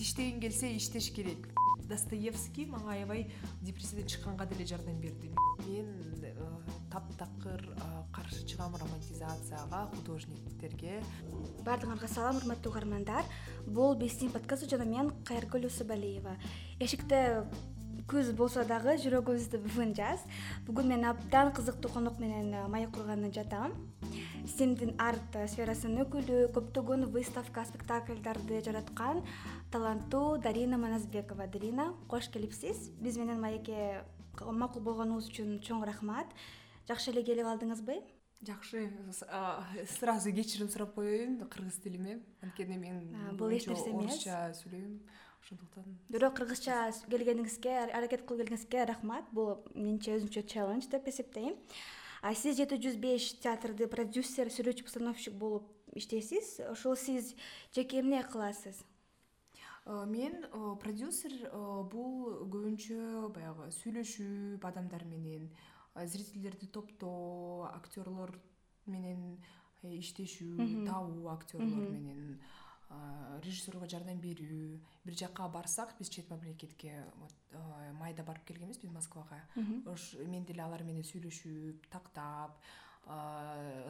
тиштегиң келсе иштеш керек. Достоевский мага аябай депрессиядан чыкканга деле жардам берди. Мен э, таптакыр каршы чыгам романтизацияга художниктерге. Баардыгыңарга салам урматтуу угармандар. Бул биздин подкаст жана мен кайыргүл усубалиева эшикте күз болсо дагы жүрөгүбүздү бүгүн жаз бүгүн мен абдан кызыктуу конок менен э, маек курганы жатам симдин арт сферасынын өкүлү көптөгөн выставка спектакльдарды жараткан таланттуу дарина маназбекова. Дарина кош келипсиз. Биз менен маекке макул болгонуңуз үчүн чоң рахмат. Жакшы эле келип алдыңызбы жакшы. Сразу кечирим сурап коеюн кыргыз тилиме анткени мен бул эч нерсе эмес. орусча сүйлөйм ошондуктан. Бирок кыргызча келгениңизге аракет кылып келгениңизге рахмат. Бул менимче өзүнчө челлендж деп эсептейм сиз жети жүз беш театрды продюсер сүрөтчү постановщик болуп иштейсиз? Ошол сиз жеке эмне кыласыз? Мен продюсер бул көбүнчө баягы сүйлөшүп адамдар менен зрительдерди топтоо актерлор менен э, иштешүү табуу актерлор менен режиссерго жардам берүү бир жака барсак биз чет мамлекетке майда барып келгенбиз биз москвага. Ош мен деле алар менен сүйлөшүп тактап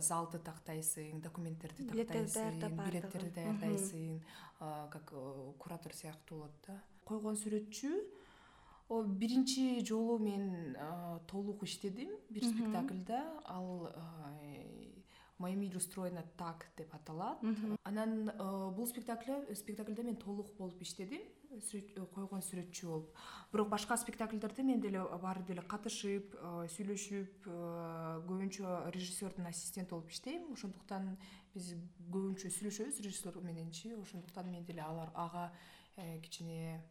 залды тактайсың документтерди тактайсың билеттерди даярдайсың как э, куратор сыяктуу болот да. Койгон сүрөтчү биринчи жолу мен толук иштедим бир спектакльда. Ал мой мир устроена так деп аталат. Анан э, бул спектакль спектакльде мен толук болуп иштедим э, койгон сүрөтчү болуп. Бирок башка спектакльдерде мен деле баары деле катышып э, сүйлөшүп көбүнчө режиссердун ассистенти болуп иштейм. Ошондуктан биз көбүнчө сүйлөшөбүз режиссер мененчи. Ошондуктан мен деле алар ага кичине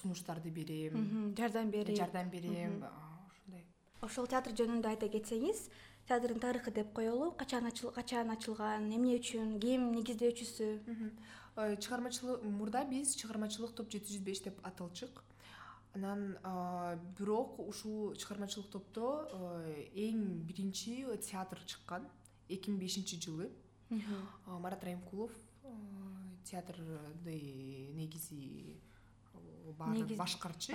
сунуштарды берем. Жардам берип. Жардам берем. Ошондой. Ошол театр жөнүндө айта кетсеңиз театрдын тарыхы деп коелу. Качан качан ачылган эмне үчүн ким негиздөөчүсү? Э, чыгармачылык мурда биз чыгармачылык топ жети жүз беш деп аталчык. Анан бирок ушул чыгармачылык топто э, эң биринчи театр чыккан эки миң бешинчи жылы. Марат райымкулов э, театрды негизи баарын башкарчы.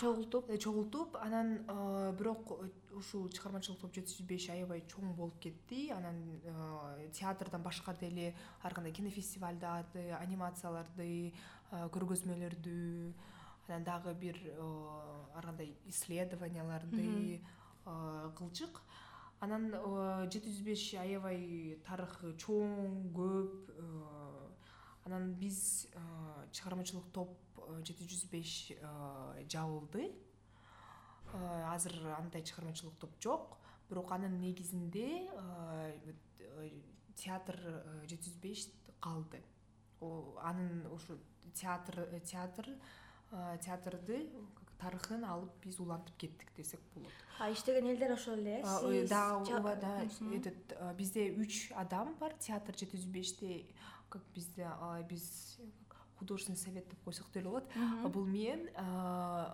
чогултуп. Э, чогултуп. Анан э, бирок э, ушул чыгармачылык топ жети жүз беш аябай чоң болуп кетти. Анан театрдан башка деле ар кандай кинофестивалдарды анимацияларды көргөзмөлөрдү анан дагы бир ар кандай исследованияларды кылчык. Анан жети жүз беш аябай тарыхы чоң көп анан биз чыгармачылык топ жети жүз беш э, жабылды. Э, азыр андай чыгармачылык топ жок. Бирок анын негизинде театр жети жүз беш калды. Анын ушу театр театр театрды тарыхын алып биз улантып кеттик десек болот. А иштеген элдер ошол эле сиз да ооба да этот бизде үч адам бар. Театр жети жүз беште как бизде биз художественный совет деп койсок деле болот. Бул мен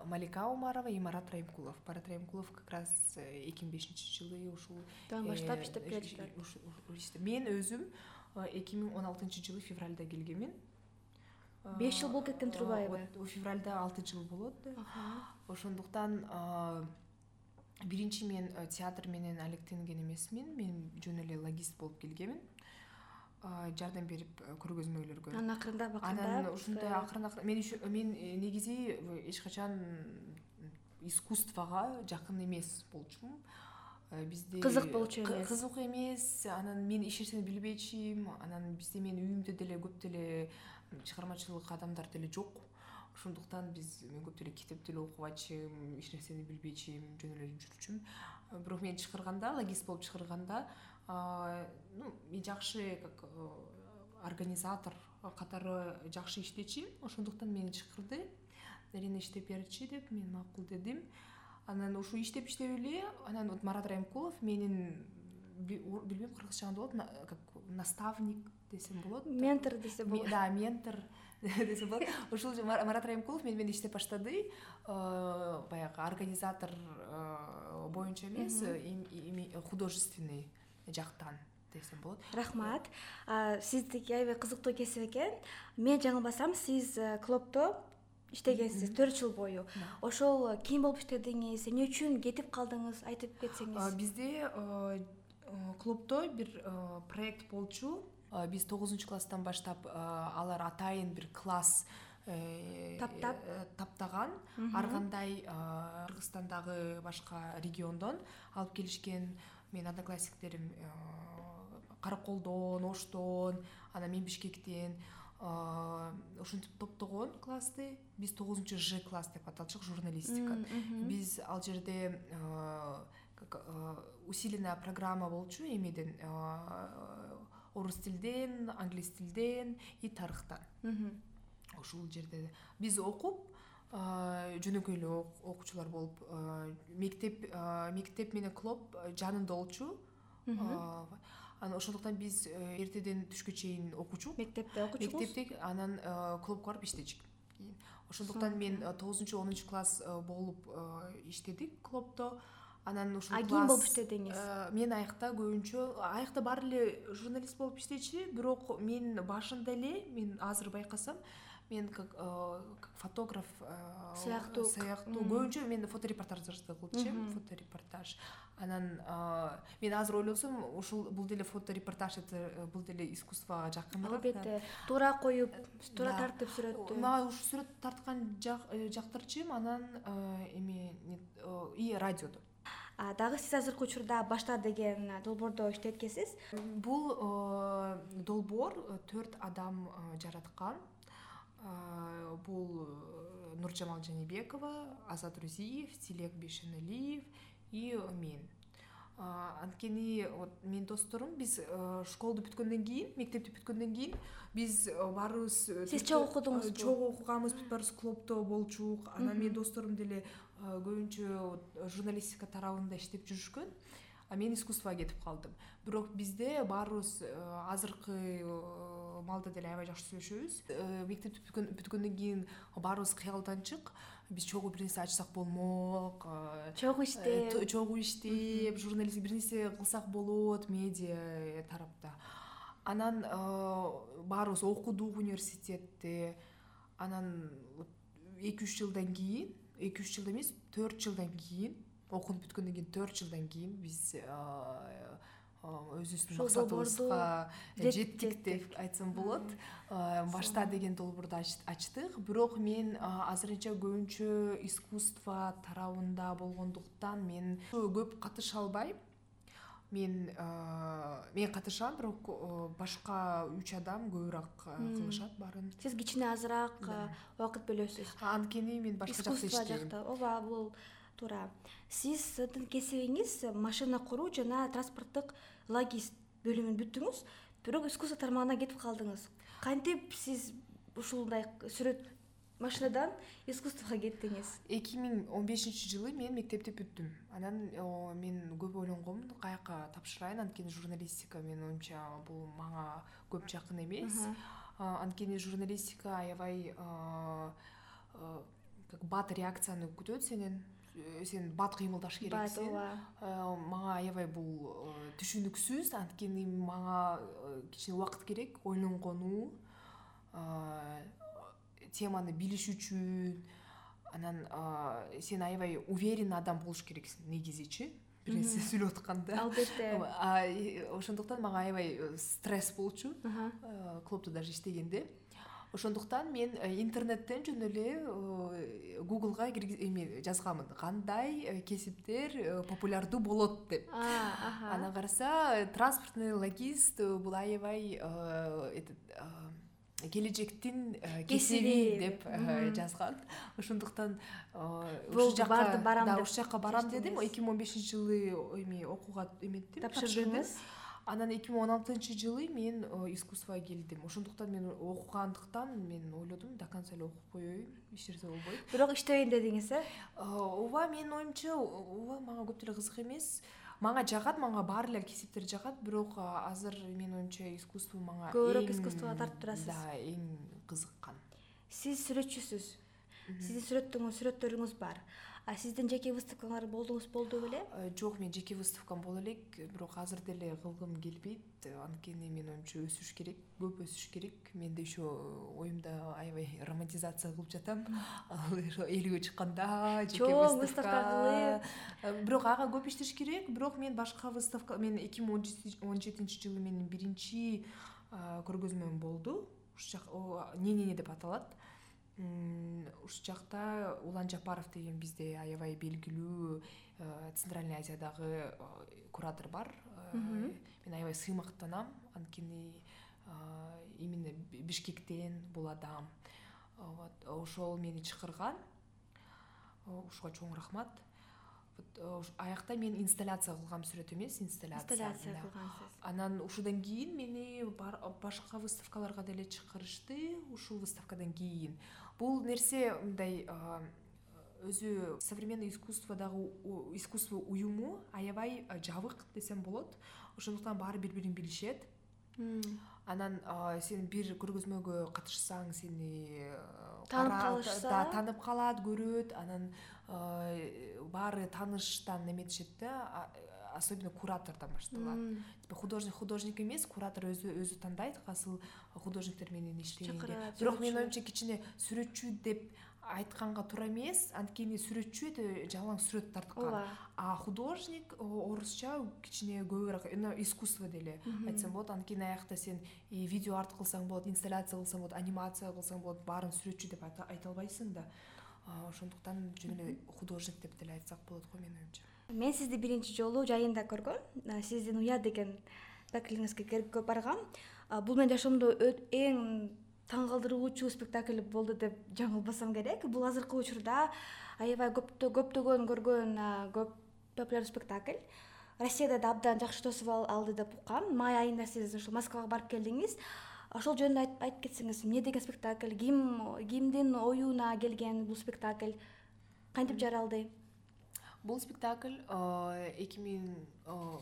малика умарова и марат райымкулов. Марат райымкулов как раз э, эки миң бешинчи жылы ушул баштап э, иштеп келатат мен өзүм эки миң он алтынчы жылы февралда келгенмин. Беш жыл болуп кеткен турбайбы? февралда алты жыл болот ошондуктан биринчи мен э, театр менен алектенген эмесмин. Мен жөн эле логист болуп келгенмин жардам берип э, көргөзмөлөргө. Анан акырындап акырындап анан ушундай. акырын акырын мен мен э, негизи эч качан искусствого жакын эмес болчумун. Э, бизде кызык болчу эмес. кызык эмес анан мен эч нерсени билбейчимин анан бизде менин үйүмдө деле көп деле чыгармачылык адамдар деле жок. Ошондуктан биз мен көп деле китеп деле окубайчумун эч нерсени билбейчүмүн жөн эле жүрчүмүн бирок мени чакырганда логист болуп чакырганда ну жакшы как э, организатор катары жакшы иштечүмүн ошондуктан мени чакырды. Дарина иштеп бергичи деп мен макул дедим. Анан ушу иштеп иштеп эле анан вот марат райымкулов менин билбейм кыргызча болот как наставник десем болот. Ментор десе болот. да ментор десе болот. Ушул марат райымкулов мени менен иштеп баштады. Э, баягы организатор э, боюнча эмес художественный жактан десем болот. Рахмат. Сиздики аябай кызыктуу кесип экен. Мен жаңылбасам сиз э, клопто иштегенсиз төрт жыл бою. Ошол ким болуп иштедиңиз? Эмне үчүн кетип калдыңыз айтып кетсеңиз? бизде клубдо бир проект болчу. Биз тогузунчу класстан баштап алар атайын бир класс э, таптап э, таптаган. Ар кандай кыргызстандагы башка региондон алып келишкен менин одноклассниктерим караколдон оштон анан мен бишкектен ушинтип топтогон классты биз тогузунчу ж класс деп аталчук журналистика. Биз ал жерде усиленная программа болчу эмеден орус тилден англис тилден и тарыхтан. Ушул жерде биз окуп жөнөкөй эле окуучулар болуп мектеп мектеп менен клуб жанында болчу. Анан ошондуктан биз э, эртеден түшкө чейин окучу мектепте окучуңуз мектепте анан э, клубка барып иштечү кийин ошондуктан мен э, тогузунчу онунчу класс болуп иштедик клубдо анан ушул а ким болуп иштедиңиз? мен аякта көбүнчө аякта баары эле журналист болуп иштечү бирок мен башында эле мен азыр байкасам мен как фотограф сыяктуу сыяктуу көбүнчө мен фоторепортажды кылчу фоторепортаж. Анан мен азыр ойлосом ушул бул деле фоторепортаж это бул деле искусствого жакыныраак албетте. Туура коюп туура тартып сүрөттү мага ушу сүрөт тарткан э, жактырчу эми анан эме и радиодо. Дагы сиз азыркы учурда башта деген долбоордо иштейт экенсиз бул долбоор төрт адам жараткан бул э, нуржамал жанибекова азат рузиев тилек бейшеналиев и мен. Анткени вот менин досторум биз э, школду бүткөндөн кийин мектепти бүткөндөн кийин биз э, баарыбыз сиз чогуу окудуңузбу? чогуу окуганбыз бүт баарыбыз клубдо болчук. Анан менин досторум деле көбүнчө журналистика тарабында иштеп жүрүшкөн мен искусствого кетип калдым. Бирок бизде баарыбыз азыркы маалда деле аябай жакшы сүйлөшөбүз э, мектепти бүткөндөн кийин баарыбыз кыялданчык биз чогуу бир нерсе ачсак болмок э, чогуу иштеп э, чогуу иштеп журналист бир нерсе кылсак болот медиа тарапта. Анан баарыбыз окудук университетте анан эки үч жылдан кийин эки үч жыл эмес төрт жылдан кийин окунуп бүткөндөн кийин төрт жылдан кийин биз өзүбүздүн максатыбызга жеттик деп айтсам болот. Башта деген долбоорду ачтык. Бирок мен азырынча көбүнчө искусство тарабында болгондуктан мен көп катыша албайм мен мен катышам бирок башка үч адам көбүрөөк кылышат баарын. Сиз кичине азыраак убакыт бөлөсүз. Анткени мен башка жакта иштейм. искусство жакта. Ооба бул туура сиздин кесибиңиз машина куруу жана транспорттук логист бөлүмүн бүттүңүз бирок искусство тармагына кетип калдыңыз. Кантип сиз ушундай сүрөт машинадан искусствого кеттиңиз? Эки миң он бешинчи жылы мен мектепти бүттүм. Анан мен көп ойлонгонмун каяка тапшырайын. Анткени журналистика менин оюмча бул мага көп жакын эмес. Анткени журналистика аябай как бат реакцияны күтөт сенен. Э, сен бат кыймылдаш керексиң ооба. Э, мага аябай бул э, түшүнүксүз. Анткени мага кичине убакыт керек ойлонгону теманы билиш үчүн. Анан сен аябай уверенный адам болуш керексиң негизичи бир нерсе сүйлөп атканда. Албетте. Ошондуктан мага аябай стресс болчу. Клубда даже иштегенде ошондуктан мен э, интернеттен жөн эле э, гуглга эме жазганмын кандай э, кесиптер популярдуу болот? деп. Анан караса транспортный логист бул аябай этот келечектин кесиби деп жазган. Ошондуктан ушул жака барам ушул жака барам дедим. эки миң он бешинчи жылы эме окууга эметтим тапшырдыңыз анан эки миң он алтынчы жылы мен э, искусствого келдим. Ошондуктан мен окугандыктан мен ойлодум до конца эле окуп коеюн эч нерсе болбойт. Бирок иштебейм дедиңиз э, э ооба менин оюмча ооба мага көп деле кызык эмес. Мага жагат мага баары эле кесиптер жагат бирок азыр менин оюмча искусство мага көбүрөөк искусствого тартып турасыз. да эң кызыккан. Сиз сүрөтчүсүз. Сиздин сүрөттөрүңүз бар а сиздин жеке выставкаңар болдуңуз болду беле Э, жок мен жеке выставкам боло элек бирок азыр деле кылгым келбейт. Анткени менин оюмча өсүш керек көп өсүш керек. Мен да еще оюмда аябай романтизация кылып жатам. Ал элүүгө чыкканда Чоң выставка. кылып. Э, бирок ага көп иштеш керек. Бирок мен башка выставка мен эки миң он жетинчи жылы менин биринчи көргөзмөм болду. Ушул жак не не не деп аталат ушул жакта улан жапаров деген бизде аябай белгилүү э, центральный азиядагы э, куратор бар. Э, мен аябай сыймыктанам. Анткени именно бишкектен бул адам. Вот ошол мени чакырган. Ушуга чоң рахмат. Аякта мен инсталляция кылгам сүрөт эмес инсталляция инсталляция кылгансыз анан ушудан кийин мени башка выставкаларга деле чакырышты. Ушул выставкадан кийин бул нерсе мындай өзү современный искусстводагы у- искусство уюму аябай жабык десем болот. Ошондуктан баары бири бирин билишет анан сен бир көргөзмөгө катышсаң сени Таанып калышса? таанып калат көрөт. Анан баары тааныштан эметишет да особенно куратордон башталат. Типа художник художник эмес куратор өзү өзү тандайт кайсыл художниктер менен иштегенге Чакырат, бирок менин оюмча кичине сүрөтчү деп айтканга туура эмес анткени сүрөтчү это жалаң сүрөт тарткан. Ооба. А художник орусча кичине көбүрөөк искусство деле. Айтсам болот анткени аякта сен и видео арт кылсаң болот инсталляция кылсаң болот анимация кылсаң болот баарын сүрөтчү деп айта албайсың да. Ошондуктан жөн эле художник деп деле айтсак болот го менин оюмча мен сизди биринчи жолу жайында көргөм сиздин уя деген спектаклиңизге көрүп баргам. Бул менин жашоомдо эң таң калтыруучу спектакль болду деп жаңылбасам керек. Бул азыркы учурда аябай көптө- көптөгөн көргөн көп популярдуу спектакль. Россияда да абдан жакшы тосуп ал- алды деп уккам. Май айында сиз ушул москвага барып келдиңиз. Ошол жөнүндө айт- айтып кетсеңиз эмне деген спектакль ким кимдин оюна келген бул спектакль кантип жаралды бул спектакль эки миң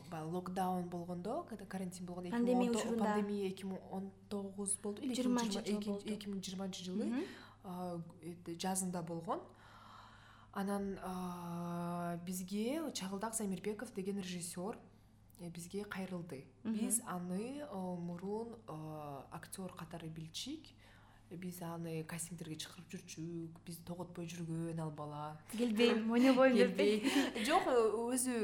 баягы локдаун болгондо когда карантин болгондо Пандемия учурунда. пандемия эки миң он тогуз болду или Жыйырманчы жыл болду. эки миң жыйырманчы жылы эт- жазында болгон анан бизге чагылдак замирбеков деген режиссер э, бизге кайрылды биз аны э, мурун э, актер катары билчик биз аны кастингдерге чакырып жүрчүк бизди тоготпой жүргөн ал бала. Келбейм ойнобойм деп жок өзү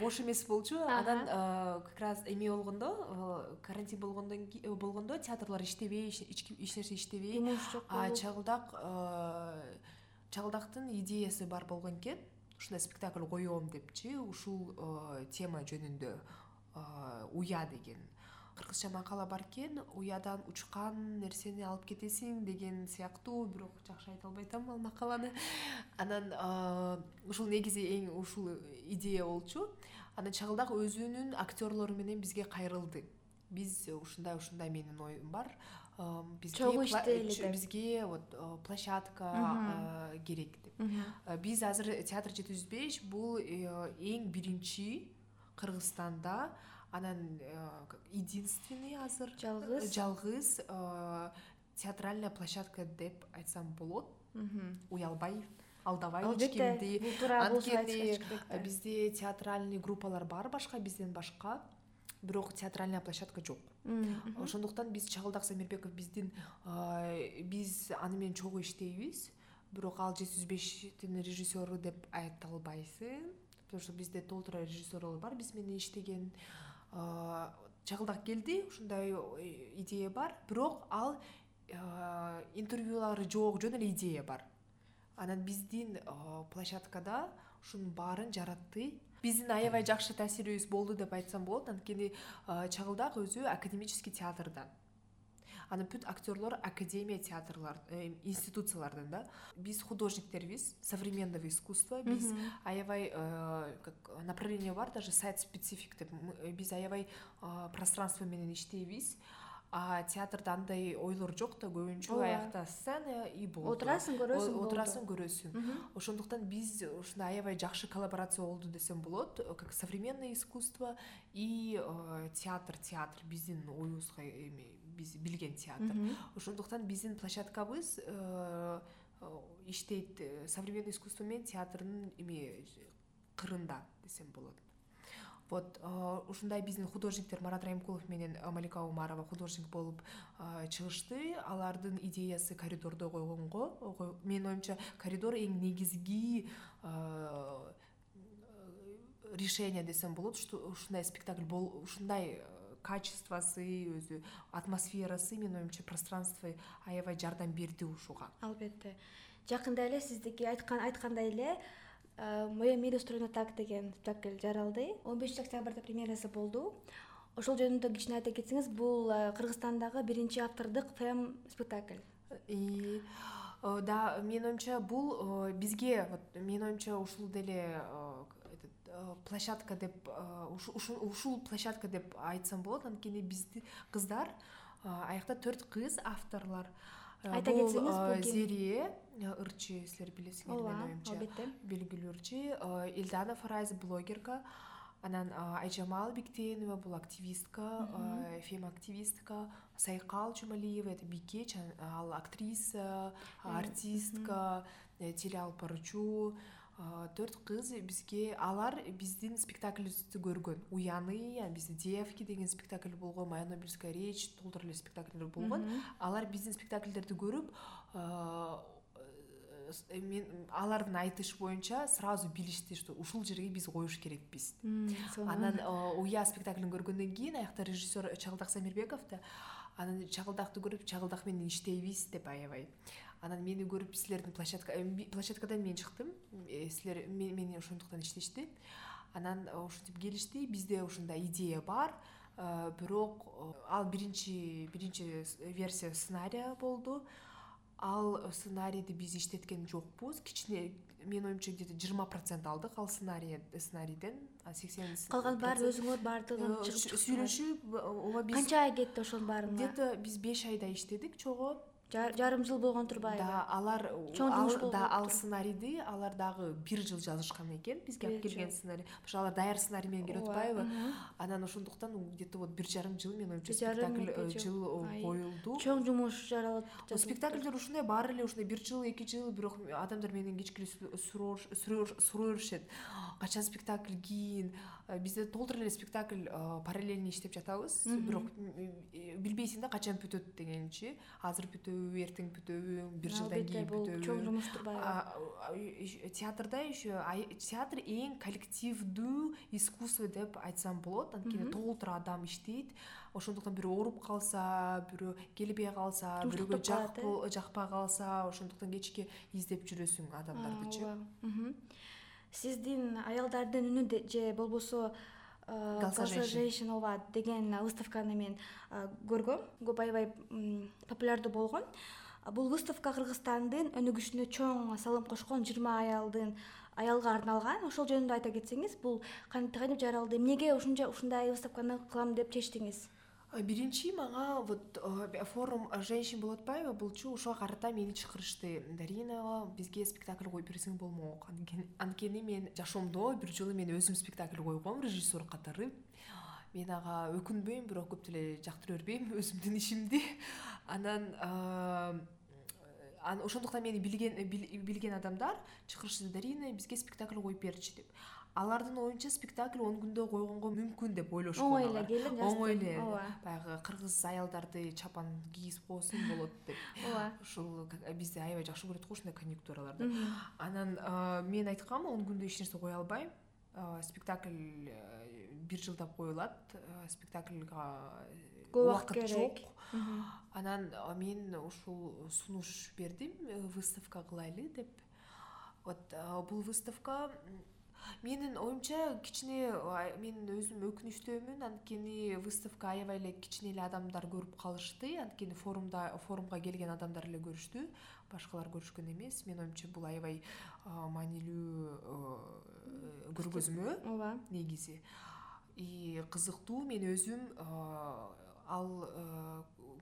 бош эмес болчу. Анан э, как раз эме болгондо э, карантин болгондон э, болгондо театрлар иштебей эч нерсе иштебей. Жумуш жок чагылдак э, чагылдактын идеясы бар болгон экен. Ушундай спектакль коем депчи. Ушул э, тема жөнүндө э, уя деген кыргызча макала бар экен уядан учкан нерсени алып кетесиң деген сыяктуу бирок жакшы айта албай атам ал макаланы. Анан ушул негизи эң ушул идея болчу. Анан чагылдак өзүнүн актерлору менен бизге кайрылды. Биз ушундай ушундай менин оюм бар. Чогуу иштейли ч- деп. бизге вот площадка керек деп. Биз азыр театр жети жүз беш бул э, эң биринчи кыргызстанда анан э, единственный азыр Жалгыз. жалгыз э, театральная площадка деп айтсам болот. Уялбай алдабай эч кимди бул бул анткени э, бизде театральный группалар бар башка бизден башка. Бирок театральная площадка жок. Ошондуктан биз чагылдак замирбеков биздин э, биз аны менен чогуу иштейбиз. Бирок ал жети жүз бештин режиссеру деп айта албайсың. Потому что бизде толтура режиссерлор бар биз менен иштеген. Э, чагылдак келди. Ушундай идея бар. Бирок ал интервьюлары жок жөн эле идея бар. Анан биздин площадкада ушунун баарын жаратты. Биздин аябай жакшы таасирибиз болду деп айтсам болот. Анткени чагылдак өзү академический театрдан анан бүт актерлор академия театрлар э, институциялардан да. Биз художниктербиз современного искусства биз аябай э, как направление бар даже сайт специфик деп э, биз аябай пространство менен иштейбиз. А театрда андай ойлор жок да көбүнчө аякта сцена и болду. Отурасың, көрөсүң, отурасың көрөсүң. Ошондуктан биз ушундай аябай жакшы коллаборация болду десем болот. Как современное искусство и театр театр биздин оюбузга эме биз билген театр. Ошондуктан биздин площадкабыз э, иштейт современный искусство менен театрдын эме кырында десем болот. Вот ушундай биздин художниктер марат райымкулов менен малика умарова художник болуп чыгышты. Алардын идеясы коридордо койгонго менин оюмча коридор эң негизги решение десем болот ушундай спектакль ушундай качествосы өзү атмосферасы менин оюмча пространство аябай жардам берди ушуга. Албетте. Жакында эле сиздики айткандай эле мое мир устроено так деген спектакль жаралды. Он бешинчи октябрда премьерасы болду. Ошол жөнүндө кичине айта кетсеңиз бул кыргызстандагы биринчи автордук фем спектакль. Да менин оюмча бул бизге вот менин оюмча ушул деле площадка деп ушул площадка деп айтсам болот. Анткени биздин кыздар аякта төрт кыз авторлор айта кетсеңиз бул зерие ырчы силер билесиңер ооба албетте. Белгилүү ырчы. Элдана фарайза блогерка. Анан айжамал бектенова бул активистка фем активистка. Сайкал жумалиева это бикеч ал актриса артистка э, телеалып баруучу төрт кыз бизге алар биздин спектаклибизди көргөн. Уяны бизде девки деген спектакль болгон моя нобелевская речь толтура эле спектакльдер болгон. Алар биздин спектакльдерди көрүп мен алардын айтышы боюнча сразу билишти что ушул жерге биз коюш керекпиз. Анан уя спектаклин көргөндөн кийин аякта режиссер чагылдак самирбеков да анан чагылдакты көрүп чагылдак менен иштейбиз деп аябай. Анан мени көрүп силердин площадка э, площадкадан мен чыктым. Э, силер мени ошондуктан иштешти. Анан ушинтип келишти. Бизде ушундай идея бар. Э, бирок ал биринчи биринчи версия сценария болду ал сценарийди биз иштеткен жокпуз. Кичине менин оюмча где то жыйырма процент алдык ал сценарий сценарийден. Сексен калган баары өзүңөр баардыгын сүйлөшүп ооба биз канча ай кетти ошонун баарына? где то биз беш айдай иштедик чогуу жарым жыл болгон турбайбы да алар чоң жумуш да ал сценарийди алар дагы бир жыл жазышкан экен. Бизге алып келген сценарий. Потому что алар даяр сценарий менен келип атпайбы. анан ошондуктан где то вот бир жарым жыл менин оюмча спектакль жыл коюлду чоң жумуш жаралып спектакльдер ушундай баары эле ушундай. Бир жыл эки жыл бирок адамдар менден кечке эле суроо беришет качан спектакль кийин бизде толтура эле спектакль параллельный иштеп жатабыз. Бирок билбейсиң да качан бүтөт дегенчи. Азыр бүтөбү эртең бүтөбү бир жылдан кийин бүтөбү. чоң жумуш турбайбы театрда еще театр эң коллективдүү искусство деп айтсам болот. Анткени толтура адам иштейт. Ошондуктан бирөө ооруп калса бирөө келбей калса бирөөгө жакпай калса ошондуктан кечке издеп жүрөсүң адамдардычы ооба сиздин аялдардын үнү же болбосо голоса женщин ооба деген выставканы мен көргөм. Көп аябай популярдуу болгон. Бул выставка кыргызстандын өнүгүшүнө чоң салым кошкон жыйырма аялдын аялга арналган. Ошол жөнүндө айта кетсеңиз бул кантип жаралды? Эмнеге ушундай выставканы кылам деп чечтиңиз биринчи мага вот форум женщин болуп атпайбы булчу ошого карата мени чакырышты. Дарина бизге спектакль коюп берсең болмок. Анткени мен жашоомдо бир жолу мен өзүм спектакль койгом режиссер катары. Мен ага өкүнбөйм бирок көп деле жактыра бербейм өзүмдүн ишимди. Анан ошондуктан мени билген билген адамдар чакырышты. Дарина бизге спектакль коюп берчи деп алардын оюнча спектакль он күндө койгонго мүмкүн деп ойлошкон оңой эле келин оңой эле. Баягы кыргыз аялдарды чапан кийгизип койсун болот деп. Ооба. Ушул бизди аябай жакшы көрөт го ушундай конъюнктураларды. Анан мен айткам он күндө эч нерсе кое албайм спектакль э, бир жылдап коюлат. Спектакльга көп убакыт керек. анан мен ушул сунуш бердим э, выставка кылайлы деп. Вот бул выставка менин оюмча кичине мен өзүм өкүнүчтүүмүн анткени выставка аябай эле кичине эле адамдар көрүп калышты. Анткени форумда форумга келген адамдар эле көрүштү. Башкалар көрүшкөн эмес. Менин оюмча бул аябай маанилүү көргөзмө ооба. негизи. И кызыктуу мен өзүм ал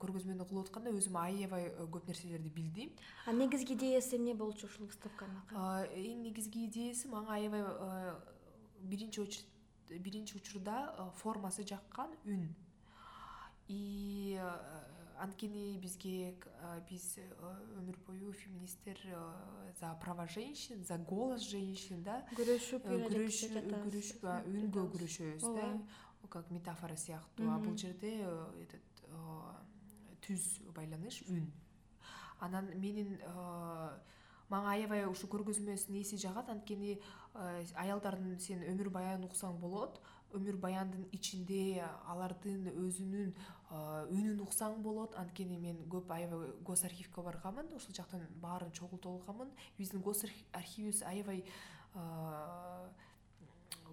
көргөзмөнү кылып атканда өзүм аябай э, көп нерселерди билдим. А негизги идеясы эмне болчу ушул выставканын эң негизги идеясы мага аябай э, биринчи биринчи учурда э, формасы жаккан үн. И анткени бизге биз өмүр бою феминисттер за права женщин за голос женщин да? Күрөшүп күрөшүп үнгө күрөшөбүз да? Как метафора сыяктуу. А бул жерде этот түз байланыш үн. Анан менин мага аябай ушу көргөзмөсүнүн эси жагат анткени аялдардын сен өмүр баянын уксаң болот өмүр баяндын ичинде алардын өзүнүн үнүн уксаң болот. Анткени мен көп аябай гос архивке барганмын ошол жактан баарын чогултуп алганмын биздин гос архивибиз аябай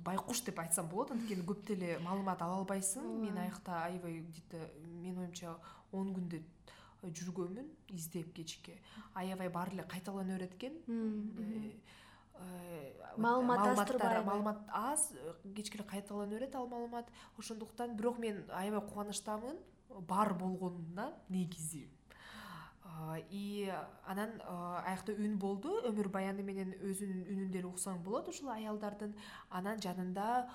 байкуш деп айтсам болот. Анткени көп деле маалымат ала албайсың. Мен аякта аябай где то менин оюмча он күндөй жүргөнмүн издеп кечке. Аябай баары эле кайталана берет экен. Э, маалымат аз турбайбы? маалымат аз кечке эле кайталана берет ал маалымат. Ошондуктан бирок мен аябай кубанычтамын. Бар болгонуна негизи и анан аякта үн болду. Өмүр баяны менен өзүнүн үнүн деле уксаң болот ушул аялдардын. Анан жанында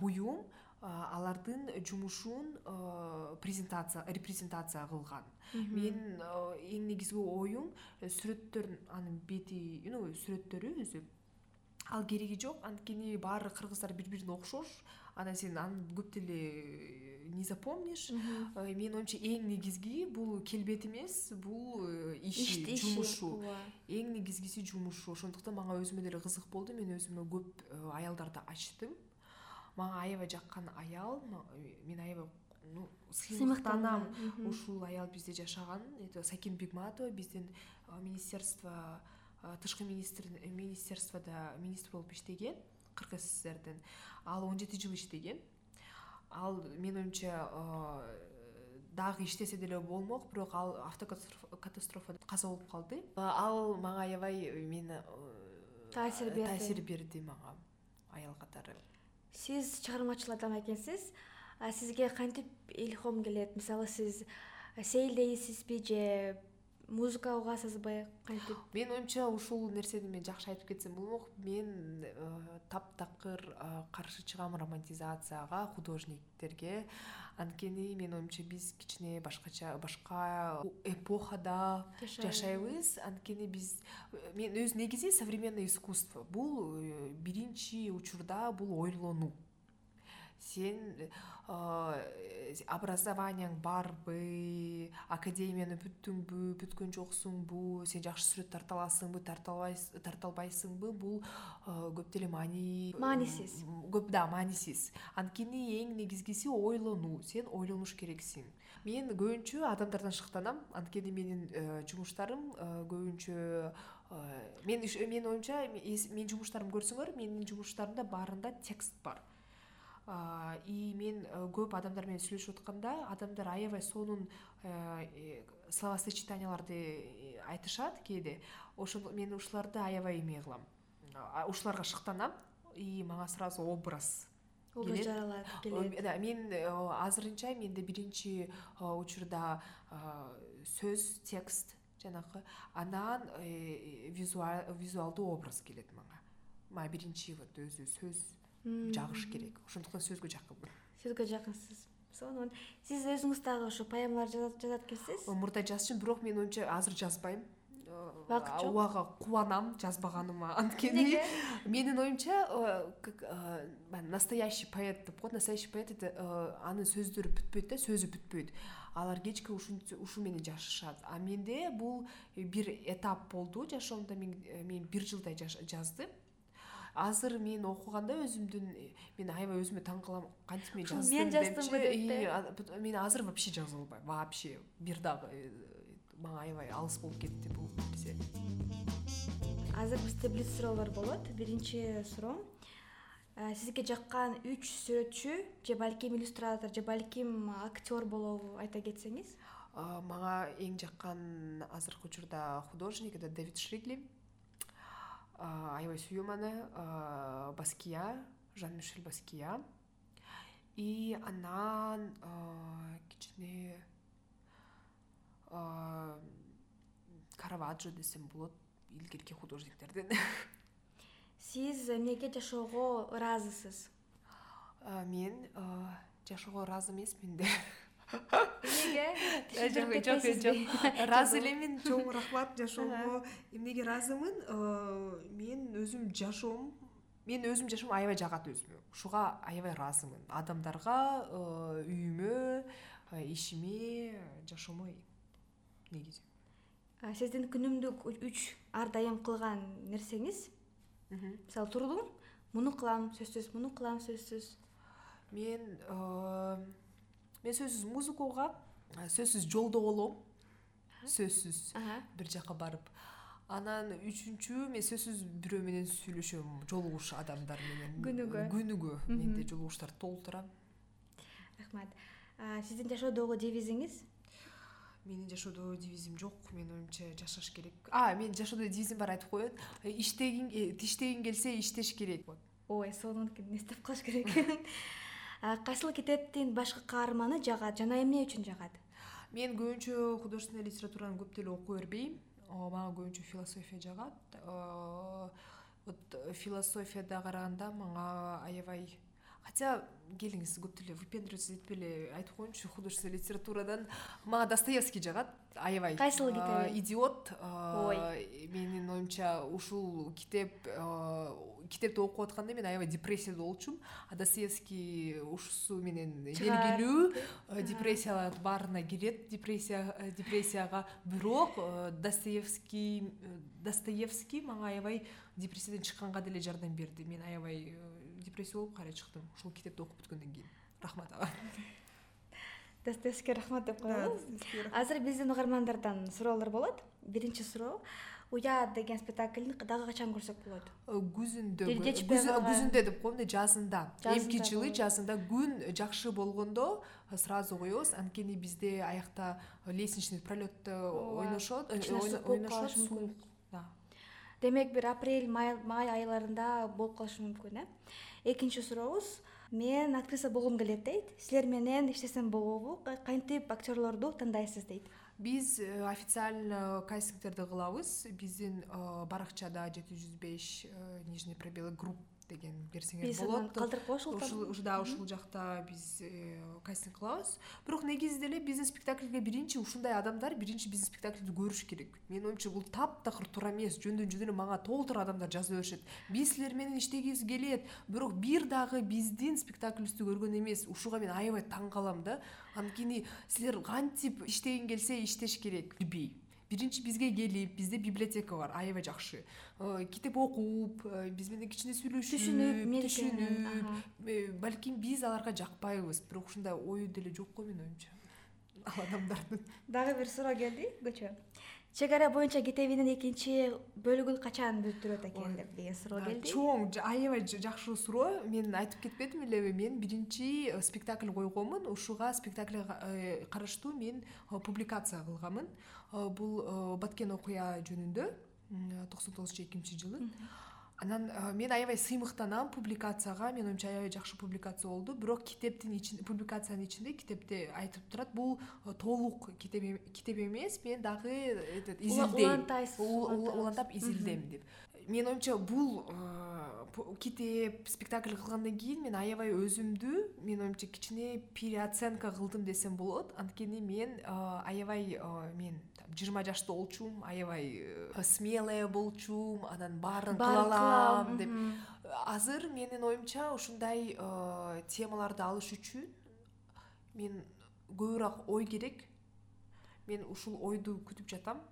буюм алардын жумушун презентация репрезентация кылган. Мен эң негизги оюм сүрөттөрүн анын бети ну сүрөттөрү өзү ал кереги жок. Анткени баары кыргыздар бири бирине окшош. Анан сен аны көп деле э, не запомнишь. Э, менин оюмча эң негизги бул келбет эмес бул э, иши жумушу. эң негизгиси жумушу. Ошондуктан мага өзүмө деле кызык болду мен өзүмө көп аялдарды ачтым. Мага аябай жаккан аял мен аябай сыймыктанам ушул аял бизде жашаган. Это сакин бигматова биздин министерство тышкы министерстводо министр болуп иштеген кыргыз ссрдин ал он жети жыл иштеген. Ал менин оюмча дагы иштесе деле болмок бирок ал автокатастрофада каза болуп калды. Ал мага аябай мени таасир берди. Таасир берди мага аял катары. Сиз чыгармачыл адам экенсиз сизге кантип илхом келет? Мисалы сиз сейилдейсизби же музыка угасызбы кантип? Менин оюмча ушул нерсени мен жакшы айтып кетсем болмок мен э, таптакыр э, каршы чыгам романтизацияга художниктерге. Анткени менин оюмча биз кичине башкача башка эпохада жашайбыз. анткени биз э, мен өзү негизи современное искусство. Бул биринчи учурда бул ойлонуу сен образованияң барбы академияны бүттүңбү бүткөн жоксуңбу сен жакшы сүрөт тарта аласыңбы тарта албайсыңбы бул көп деле маани маанисиз. көп да маанисиз. Анткени эң негизгиси ойлонуу сен ойлонуш керексиң. Мен көбүнчө адамдардан шыктанам анткени менин э, жумуштарым э, көбүнчө э, мен менин оюмча менин жумуштарымды көрсөңөр менин жумуштарымда баарында текст бар и мен э, көп адамдар менен сүйлөшүп атканда адамдар аябай сонун э, словосочетанияларды э, айтышат кээде. Ошондо мен ушуларды аябай эме кылам ушуларга шыктанам и мага сразу образ образ жаралат келет. Мен азырынча менде биринчи учурда сөз текст жанагы анан визуалдуу образ келет мага. Мага биринчи вот өзү сөз жагыш керек. Ошондуктан сөзгө жакынмын сөзгө жакынсыз. Сонун. Сиз өзүңүз дагы ошо поэмалар жазат экенсиз мурда жазчумун бирок менин оюмча азыр жазбайм. Убакыт жок. убага кубанам жазбаганыма анткени. Менин оюмча настоящий поэт деп коет. Настоящий поэт это анын сөздөрү бүтпөйт да сөзү бүтпөйт. Алар кечке ушул менен жашашат а менде бул бир этап болду. Жашоомдо мен бир жылдай жаздым азыр мен окуганда өзүмдүн мен аябай өзүмө таң калам кантип мен жаздым мен жаздымбы деп мен азыр вообще жаза албайм. Вообще бир дагы э, мага аябай алыс болуп кетти бул нерсе. Азыр бизде блиц суроолор болот. Биринчи суроом э, сизге жаккан үч сүрөтчү же балким иллюстратор же балким актер болобу айта кетсеңиз? Мага эң жаккан азыркы учурда художник это дэвид шригли аябай сүйөм аны баския жан мишель баския. И анан кичине караваджо десем болот илгерки художниктерден. Сиз эмнеге жашоого ыраазысыз? Мен жашоого ыраазы эмесмин да эмнеге жок жок. жок ыраазы элемин чоң рахмат жашоомго эмнеге ыраазымын мен өзүм жашоом мен өзүм жашоом аябай жагат өзүмө ушуга аябай ыраазымын адамдарга үйүмө ишиме жашоомо негизи. Сиздин күнүмдүк үч ар дайым кылган нерсеңиз? Мисалы турдум муну кылам сөзсүз муну кылам сөзсүз. Мен мен сөзсүз музыка угам сөзсүз жолдо болом. Сөзсүз. Бир жака барып. Анан үчүнчү мен сөзсүз бирөө менен сүйлөшөм. Жолугуш адамдар менен. Күнүгө. Күнүгө. Менде жолугуштарды толтурам рахмат. Сиздин жашоодогу девизиңиз? Менин жашоодо девизим жок. Менин оюмча жашаш керек. А менин жашоодо девизим бар айтып коеюн. Иштегиң э, тиштегиң келсе иштеш керек. Ой сонун эстеп калыш керек кайсыл китептин башкы каарманы жагат жана эмне үчүн жагат? Мен көбүнчө художественный литератураны көп деле окуй бербейм. Мага көбүнчө философия жагат. Вот философияда караганда мага аябай хотя келиңиз көп деле выпендриваться этпей эле айтып коеюнчу художественный литературадан мага достоевский жагат аябай. Кайсыл китеби? Идиот ой. менин оюмча ушул китеп китепти окуп атканда мен аябай депрессияда болчумун. А достоевский ушусу менен белгилүү депрессиялардын баарына кирет депрессия депрессияга. Бирок достоевский достоевский мага аябай депрессиядан чыкканга деле жардам берди. Мен аябай депрессия болуп кайра чыктым. Ушул китепти окуп бүткөндөн кийин. Рахмат ага. Достоевскийге рахмат деп коелу. Азыр биздин угармандардан суроолор болот. Биринчи суроо. Уя деген спектакльни дагы качан көрсөк болот? Э, күзүндө күзүндө деп коем да жазында эмки жылы жазында күн жакшы болгондо э, сразу коебуз. Анткени бизде аякта лестничный пролетто ойношот э, ойношот суук демек бир апрель май айларында болуп калышы мүмкүн э экинчи сурообуз мен актриса болгум келет дейт. Силер менен иштесем болобу. Кантип актерлорду тандайсыз дейт. Биз э, официально кастингтерди кылабыз. Биздин э, баракчада жети жүз беш э, нижний пробелы групп деген берсеңер болот. калтырып коюшу да ушул жакта биз кастинг кылабыз. Бирок негизи деле биздин спектакльге биринчи ушундай адамдар биринчи биздин спектакльди көрүш керек. Менин оюмча бул таптакыр туура эмес жөндөн жөн эле мага толтура адамдар жаза беришет. Биз силер менен иштегибиз келет. Бирок бир дагы биздин спектаклибизди көргөн эмес ушуга мен аябай таң калам да. Анткени силер кантип иштегиң келсе иштеш керек. Билбейм биринчи бизге келип бизде библиотека бар аябай жакшы. Э, китеп окуп э, биз менен кичине сүйлөшүп түшүнүп түшүнүп. э, балким биз аларга жакпайбыз бирок ушундай ою деле жок го менин оюмча. Ал адамдардын. Дагы бир суроо келди кычө чек ара боюнча китебинин экинчи бөлүгүн качан бүтүрөт экен деп деген суроо келди. чоң аябай жакшы суроо. Мен айтып кетпедим элеби мен биринчи спектакль койгонмун ушуга спектакльге караштуу мен публикация кылганмын. Э, бул э, баткен окуя жөнүндө токсон тогузунчу эки миңинчи жылы анан э, мен аябай сыймыктанам публикацияга. Менин оюмча аябай жакшы публикация болду. Бирок китептин публикациянын ичинде китепте айтып турат. Бул толук китеп эмес. Мен дагы этот изилдейм. улантап изилдейм деп. Менин оюмча бул китеп спектакль кылгандан кийин мен аябай өзүмдү менин оюмча кичине переоценка кылдым десем болот. Анткени мен аябай мен жыйырма жашта болчумун аябай э, смелая болчумун анан баарын кыла алам деп. азыр менин оюмча ушундай э, темаларды алыш үчүн мен көбүрөөк ой керек. Мен ушул ойду күтүп жатам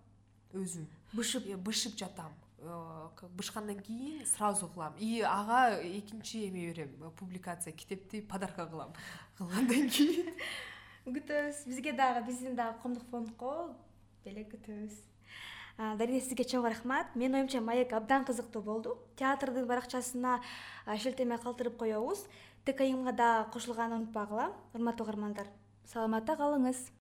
өзүм. Бышып. Э, бышып жатам. Бышкандан кийин сразу кылам. И ага экинчи эме берем публикация китепти подарка кылам. Кылгандан кийин. Күтөбүз бизге дагы биздин дагы коомдук фондко деле күтөбүз дарине сизге чоң рахмат. Менин оюмча маек абдан кызыктуу болду. Театрдын баракчасына шилтеме калтырып коебуз ткимга да кошулганын унутпагыла урматтуу угармандар саламатта калыңыз